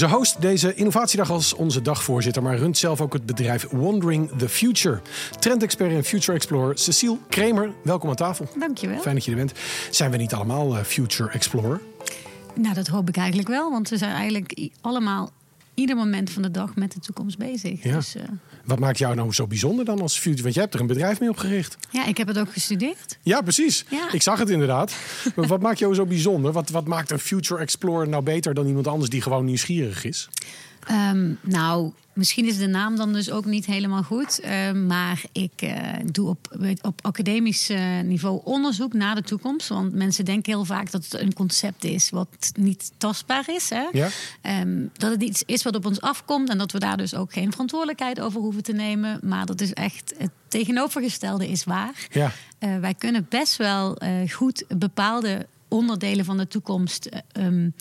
Ze host deze innovatiedag als onze dagvoorzitter, maar runt zelf ook het bedrijf Wandering the Future. Trendexpert en Future Explorer Cecile Kremer, welkom aan tafel. Dankjewel. Fijn dat je er bent. Zijn we niet allemaal uh, Future Explorer? Nou, dat hoop ik eigenlijk wel, want we zijn eigenlijk allemaal ieder moment van de dag met de toekomst bezig. Ja. Dus, uh... Wat maakt jou nou zo bijzonder dan als future? Want jij hebt er een bedrijf mee opgericht. Ja, ik heb het ook gestudeerd. Ja, precies. Ja. Ik zag het inderdaad. maar wat maakt jou zo bijzonder? Wat, wat maakt een Future Explorer nou beter dan iemand anders die gewoon nieuwsgierig is? Um, nou, misschien is de naam dan dus ook niet helemaal goed. Uh, maar ik uh, doe op, op academisch uh, niveau onderzoek naar de toekomst. Want mensen denken heel vaak dat het een concept is wat niet tastbaar is. Hè? Ja. Um, dat het iets is wat op ons afkomt en dat we daar dus ook geen verantwoordelijkheid over hoeven te nemen. Maar dat is echt het tegenovergestelde is waar. Ja. wij kunnen best wel goed bepaalde onderdelen van de toekomst. Um,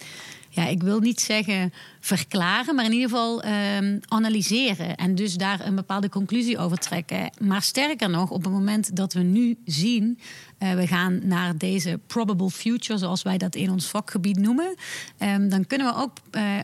ja, ik wil niet zeggen verklaren, maar in ieder geval um, analyseren. En dus daar een bepaalde conclusie over trekken. Maar sterker nog, op het moment dat we nu zien, uh, we gaan naar deze probable future, zoals wij dat in ons vakgebied noemen, um, dan kunnen we ook. Uh,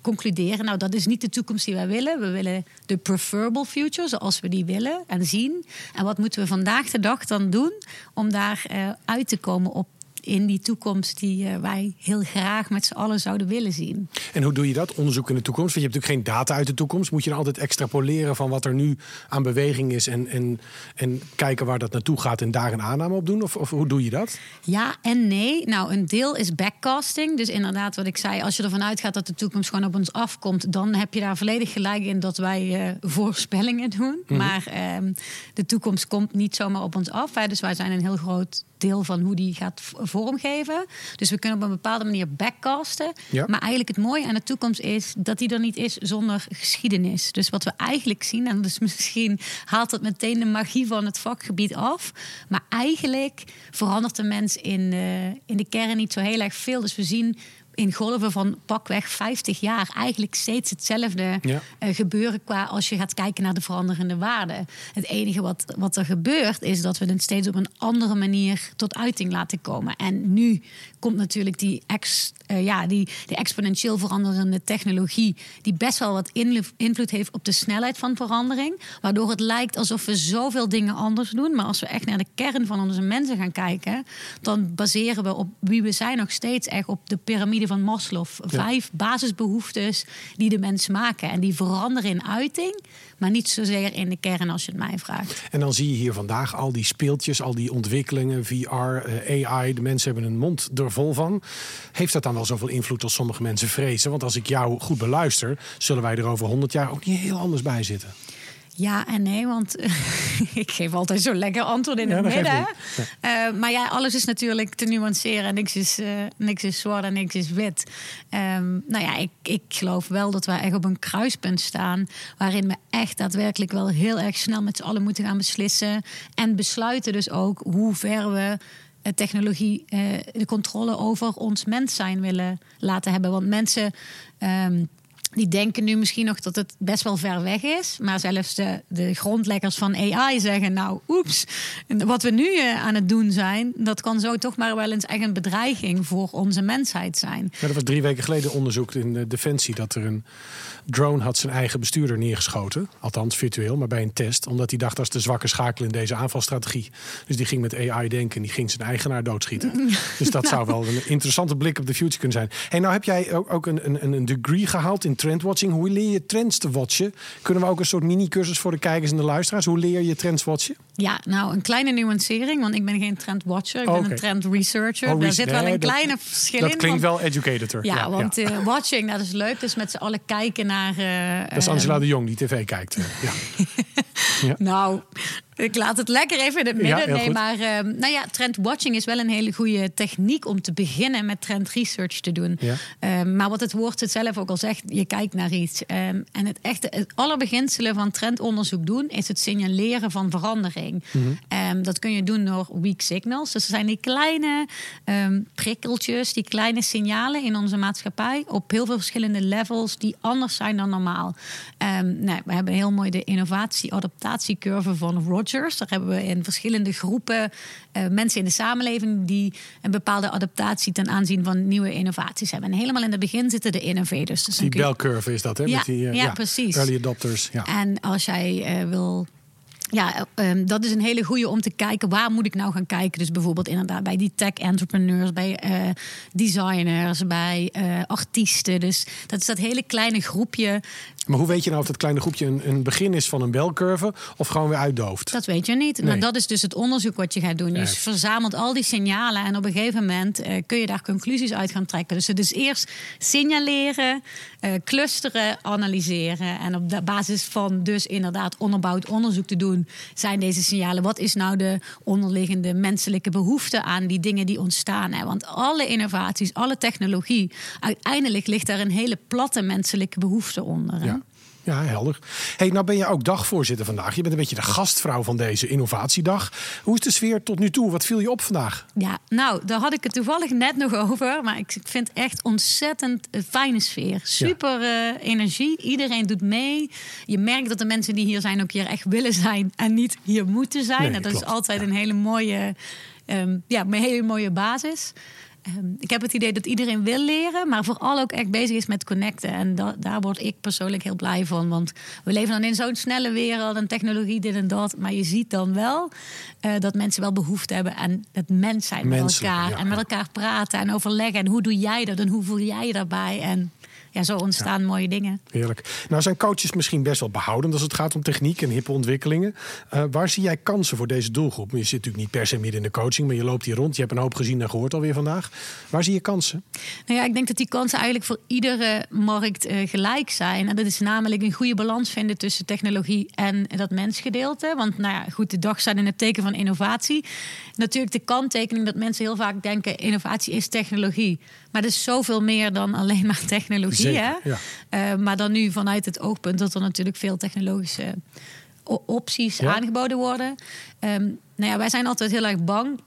concluderen, nou dat is niet de toekomst die wij willen. We willen de preferable future zoals we die willen en zien. En wat moeten we vandaag de dag dan doen om daar uit te komen op in die toekomst die uh, wij heel graag met z'n allen zouden willen zien. En hoe doe je dat? Onderzoek in de toekomst? Want je hebt natuurlijk geen data uit de toekomst. Moet je dan altijd extrapoleren van wat er nu aan beweging is en, en, en kijken waar dat naartoe gaat en daar een aanname op doen? Of, of hoe doe je dat? Ja en nee. Nou, een deel is backcasting. Dus inderdaad, wat ik zei, als je ervan uitgaat dat de toekomst gewoon op ons afkomt, dan heb je daar volledig gelijk in dat wij uh, voorspellingen doen. -hmm. Maar uh, de toekomst komt niet zomaar op ons af. Hè. Dus wij zijn een heel groot deel van hoe die gaat vormgeven. Dus we kunnen op een bepaalde manier backcasten. Ja. Maar eigenlijk het mooie aan de toekomst is dat die er niet is zonder geschiedenis. Dus wat we eigenlijk zien, en dus misschien haalt dat meteen de magie van het vakgebied af. Maar eigenlijk verandert de mens in, uh, in de kern niet zo heel erg veel. Dus we zien in golven van pakweg 50 jaar eigenlijk steeds hetzelfde ja. uh, gebeuren qua als je gaat kijken naar de veranderende waarden. Het enige wat, wat er gebeurt is dat we het steeds op een andere manier tot uiting laten komen. En nu komt natuurlijk die, ex, uh, ja, die, die exponentieel veranderende technologie, die best wel wat invloed heeft op de snelheid van verandering. Waardoor het lijkt alsof we zoveel dingen anders doen. Maar als we echt naar de kern van onze mensen gaan kijken, dan baseren we op wie we zijn nog steeds echt op de piramide van Maslow. Vijf basisbehoeftes die de mens maken. En die veranderen in uiting, maar niet zozeer in de kern als je het mij vraagt. En dan zie je hier vandaag al die speeltjes, al die ontwikkelingen, VR, uh, AI. De mensen hebben een mond er vol van. Heeft dat dan wel zoveel invloed als sommige mensen vrezen? Want als ik jou goed beluister, zullen wij er over 100 jaar ook niet heel anders bij zitten. Ja en nee, want ik geef altijd zo'n lekker antwoord in Ja, het midden. Uh, maar ja, alles is natuurlijk te nuanceren. Niks is, uh, niks is zwart en niks is wit. Um, nou ja, ik, ik geloof wel dat wij echt op een kruispunt staan... waarin we echt daadwerkelijk wel heel erg snel met z'n allen moeten gaan beslissen. En besluiten dus ook hoe ver we eh, technologie uh, de controle over ons mens zijn willen laten hebben. Want mensen... Um, die denken nu misschien nog dat het best wel ver weg is. Maar zelfs de, de grondleggers van AI zeggen: Nou, oeps, wat we nu uh, aan het doen zijn, dat kan zo toch maar wel eens echt een bedreiging voor onze mensheid zijn. Ja, dat was drie weken geleden onderzoek in de Defensie dat er een drone had zijn eigen bestuurder neergeschoten. Althans virtueel, maar bij een test. Omdat hij dacht dat is de zwakke schakel in deze aanvalstrategie. Dus die ging met AI denken en die ging zijn eigenaar doodschieten. Dus dat zou wel een interessante blik op de future kunnen zijn. Hey, nou heb jij ook, ook een, een, een degree gehaald in trendwatching. Hoe leer je trends te watchen? Kunnen we ook een soort mini-cursus voor de kijkers en de luisteraars? Hoe leer je trends watchen? Ja, nou een kleine nuancering, want ik ben geen trendwatcher, ik ben een trend researcher. Oh, Daar zit wel een dat- kleine verschil Dat in. klinkt want- wel educator. Ja, want eh, watching, dat is leuk. Dus met z'n allen kijken naar... eh, dat is Angela de Jong die tv kijkt. eh, Ja. Nou, ik laat het lekker even in het midden. Ja, nee, maar uh, nou ja, trend watching is wel een hele goede techniek om te beginnen met trend research te doen. Ja. Uh, maar wat het woord het zelf ook al zegt, je kijkt naar iets. Um, en het echte, het allerbeginselen van trendonderzoek doen is het signaleren van verandering. Mhm. Um, dat kun je doen door weak signals. Dus er zijn die kleine um, prikkeltjes, die kleine signalen in onze maatschappij op heel veel verschillende levels die anders zijn dan normaal. Um, nou, we hebben heel mooi de innovatie adaptatiecurve van Rogers. Daar hebben we in verschillende groepen uh, mensen in de samenleving die een bepaalde adaptatie ten aanzien van nieuwe innovaties hebben. En helemaal in het begin zitten de innovators. Dus die belcurve is dat, hè? Ja, Met die, uh, ja, precies. Early adopters. Ja. En als jij uh, wil ja, um, dat is een hele goede om te kijken waar moet ik nou gaan kijken. Dus bijvoorbeeld inderdaad bij die tech entrepreneurs, bij uh, designers, bij uh, artiesten. Dus dat is dat hele kleine groepje. Maar hoe weet je nou of dat kleine groepje een, een begin is van een belcurve of gewoon weer uitdooft? Dat weet je niet. Nee. Maar dat is dus het onderzoek wat je gaat doen. Je verzamelt al die signalen en op een gegeven moment uh, kun je daar conclusies uit gaan trekken. Dus het is eerst signaleren, clusteren, analyseren. En op de basis van dus inderdaad onderbouwd onderzoek te doen zijn deze signalen? Wat is nou de onderliggende menselijke behoefte aan die dingen die ontstaan? Hè? Want alle innovaties, alle technologie, uiteindelijk ligt daar een hele platte menselijke behoefte onder. Ja. Ja, helder. Hey, nou ben je ook dagvoorzitter vandaag. Je bent een beetje de gastvrouw van deze innovatiedag. Hoe is de sfeer tot nu toe? Wat viel je op vandaag? Ja, nou, daar had ik het toevallig net nog over. Maar ik vind echt ontzettend een fijne sfeer. Super ja. uh, energie. Iedereen doet mee. Je merkt dat de mensen die hier zijn ook hier echt willen zijn en niet hier moeten zijn. Nee, dat klopt. is altijd ja. een hele mooie, um, ja, een hele mooie basis. Um, ik heb het idee dat iedereen wil leren, maar vooral ook echt bezig is met connecten. En da daar word ik persoonlijk heel blij van. Want we leven dan in zo'n snelle wereld en technologie, dit en dat. Maar je ziet dan wel uh, dat mensen wel behoefte hebben aan het mens zijn met elkaar. Ja, en met elkaar praten en overleggen. En hoe doe jij dat en hoe voel jij je daarbij? En ja, zo ontstaan ja. mooie dingen. Heerlijk. Nou zijn coaches misschien best wel behoudend als het gaat om techniek en hippe ontwikkelingen. Uh, waar zie jij kansen voor deze doelgroep? Je zit natuurlijk niet per se midden in de coaching, maar je loopt hier rond. Je hebt een hoop gezien en gehoord alweer vandaag. Waar zie je kansen? Nou ja, ik denk dat die kansen eigenlijk voor iedere markt uh, gelijk zijn. En dat is namelijk een goede balans vinden tussen technologie en dat mensgedeelte. Want nou ja, goed, de dag staat in het teken van innovatie. Natuurlijk de kanttekening dat mensen heel vaak denken: innovatie is technologie. Maar het is zoveel meer dan alleen maar technologie. Ja. uh, maar dan nu vanuit het oogpunt dat er natuurlijk veel technologische opties ja. aangeboden worden. Um, nou ja, wij zijn altijd heel erg bang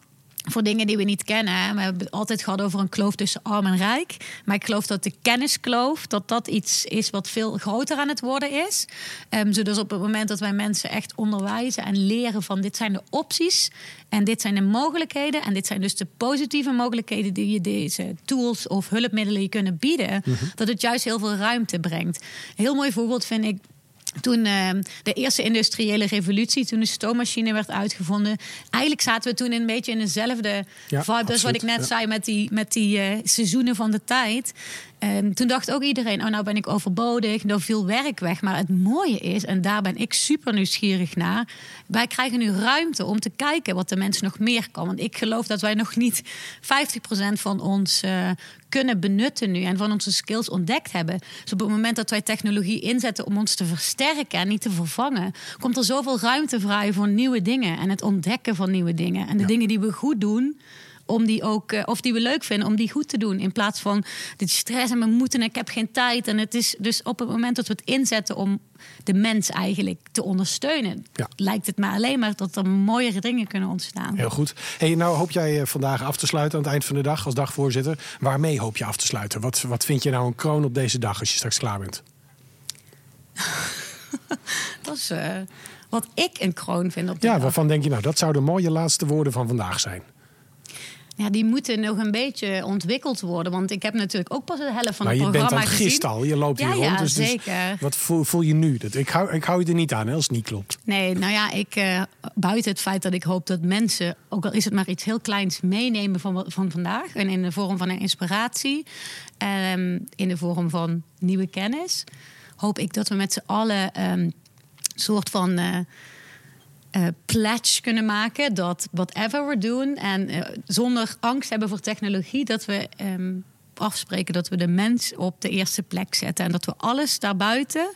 voor dingen die we niet kennen. We hebben het altijd gehad over een kloof tussen arm en rijk. Maar ik geloof dat de kenniskloof, dat dat iets is wat veel groter aan het worden is. Um, dus op het moment dat wij mensen echt onderwijzen en leren van dit zijn de opties en dit zijn de mogelijkheden en dit zijn dus de positieve mogelijkheden die je deze tools of hulpmiddelen je kunnen bieden, mm -hmm. dat het juist heel veel ruimte brengt. Een heel mooi voorbeeld vind ik toen uh, de eerste industriële revolutie, toen de stoommachine werd uitgevonden. Eigenlijk zaten we toen een beetje in dezelfde ja, vibe. Dat is wat ik net ja. zei met die, met die uh, seizoenen van de tijd. Um, toen dacht ook iedereen, oh nou ben ik overbodig, nou viel werk weg. Maar het mooie is, en daar ben ik super nieuwsgierig naar... wij krijgen nu ruimte om te kijken wat de mens nog meer kan. Want ik geloof dat wij nog niet 50% van ons uh, kunnen benutten nu... en van onze skills ontdekt hebben. Dus op het moment dat wij technologie inzetten om ons te versterken... en niet te vervangen, komt er zoveel ruimte vrij voor nieuwe dingen... en het ontdekken van nieuwe dingen. En de ja. dingen die we goed doen om die ook, uh, of die we leuk vinden, om die goed te doen. In plaats van dit stress en we moeten en ik heb geen tijd. En het is dus op het moment dat we het inzetten om de mens eigenlijk te ondersteunen, ja. lijkt het maar alleen maar dat er mooiere dingen kunnen ontstaan. Heel goed. Hey, nou hoop jij vandaag af te sluiten aan het eind van de dag als dagvoorzitter. Waarmee hoop je af te sluiten? Wat, wat vind je nou een kroon op deze dag als je straks klaar bent? dat is uh, wat ik een kroon vind op Ja, dag. waarvan denk je nou, dat zouden mooie laatste woorden van vandaag zijn? Ja, die moeten nog een beetje ontwikkeld worden. Want ik heb natuurlijk ook pas de helft van maar het programma gezien. je bent het al, je loopt ja, hier rond. Ja, dus, zeker. Dus wat voel, voel, je nu? Dat, ik, hou, ik hou je er niet aan hè, als het niet klopt. Nee, nou ja, ik, uh, buiten het feit dat ik hoop dat mensen... ook al is het maar iets heel kleins, meenemen van, van vandaag. En in de vorm van een inspiratie. Um, in de vorm van nieuwe kennis. Hoop ik dat we met z'n allen... Um, soort van... Uh, uh, pledge kunnen maken dat whatever we doen en uh, zonder angst hebben voor technologie, dat we um, afspreken dat we de mens op de eerste plek zetten. En dat we alles daarbuiten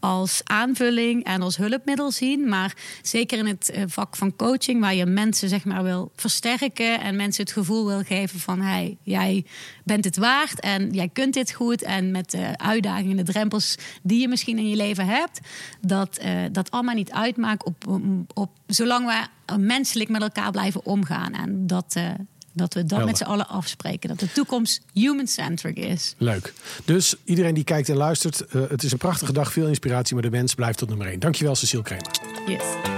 als aanvulling en als hulpmiddel zien, maar zeker in het uh, vak van coaching, waar je mensen zeg maar wil versterken en mensen het gevoel wil geven van hey, jij bent het waard en jij kunt dit goed. En met de uitdagingen, de drempels die je misschien in je leven hebt, dat uh, dat allemaal niet uitmaakt op, op, zolang we menselijk met elkaar blijven omgaan. En dat uh, Dat we dat met z'n allen afspreken. Dat de toekomst human-centric is. Leuk. Dus iedereen die kijkt en luistert, uh, het is een prachtige dag, veel inspiratie, maar de mens blijft tot nummer één. Dankjewel, Cecile Kramer. Yes.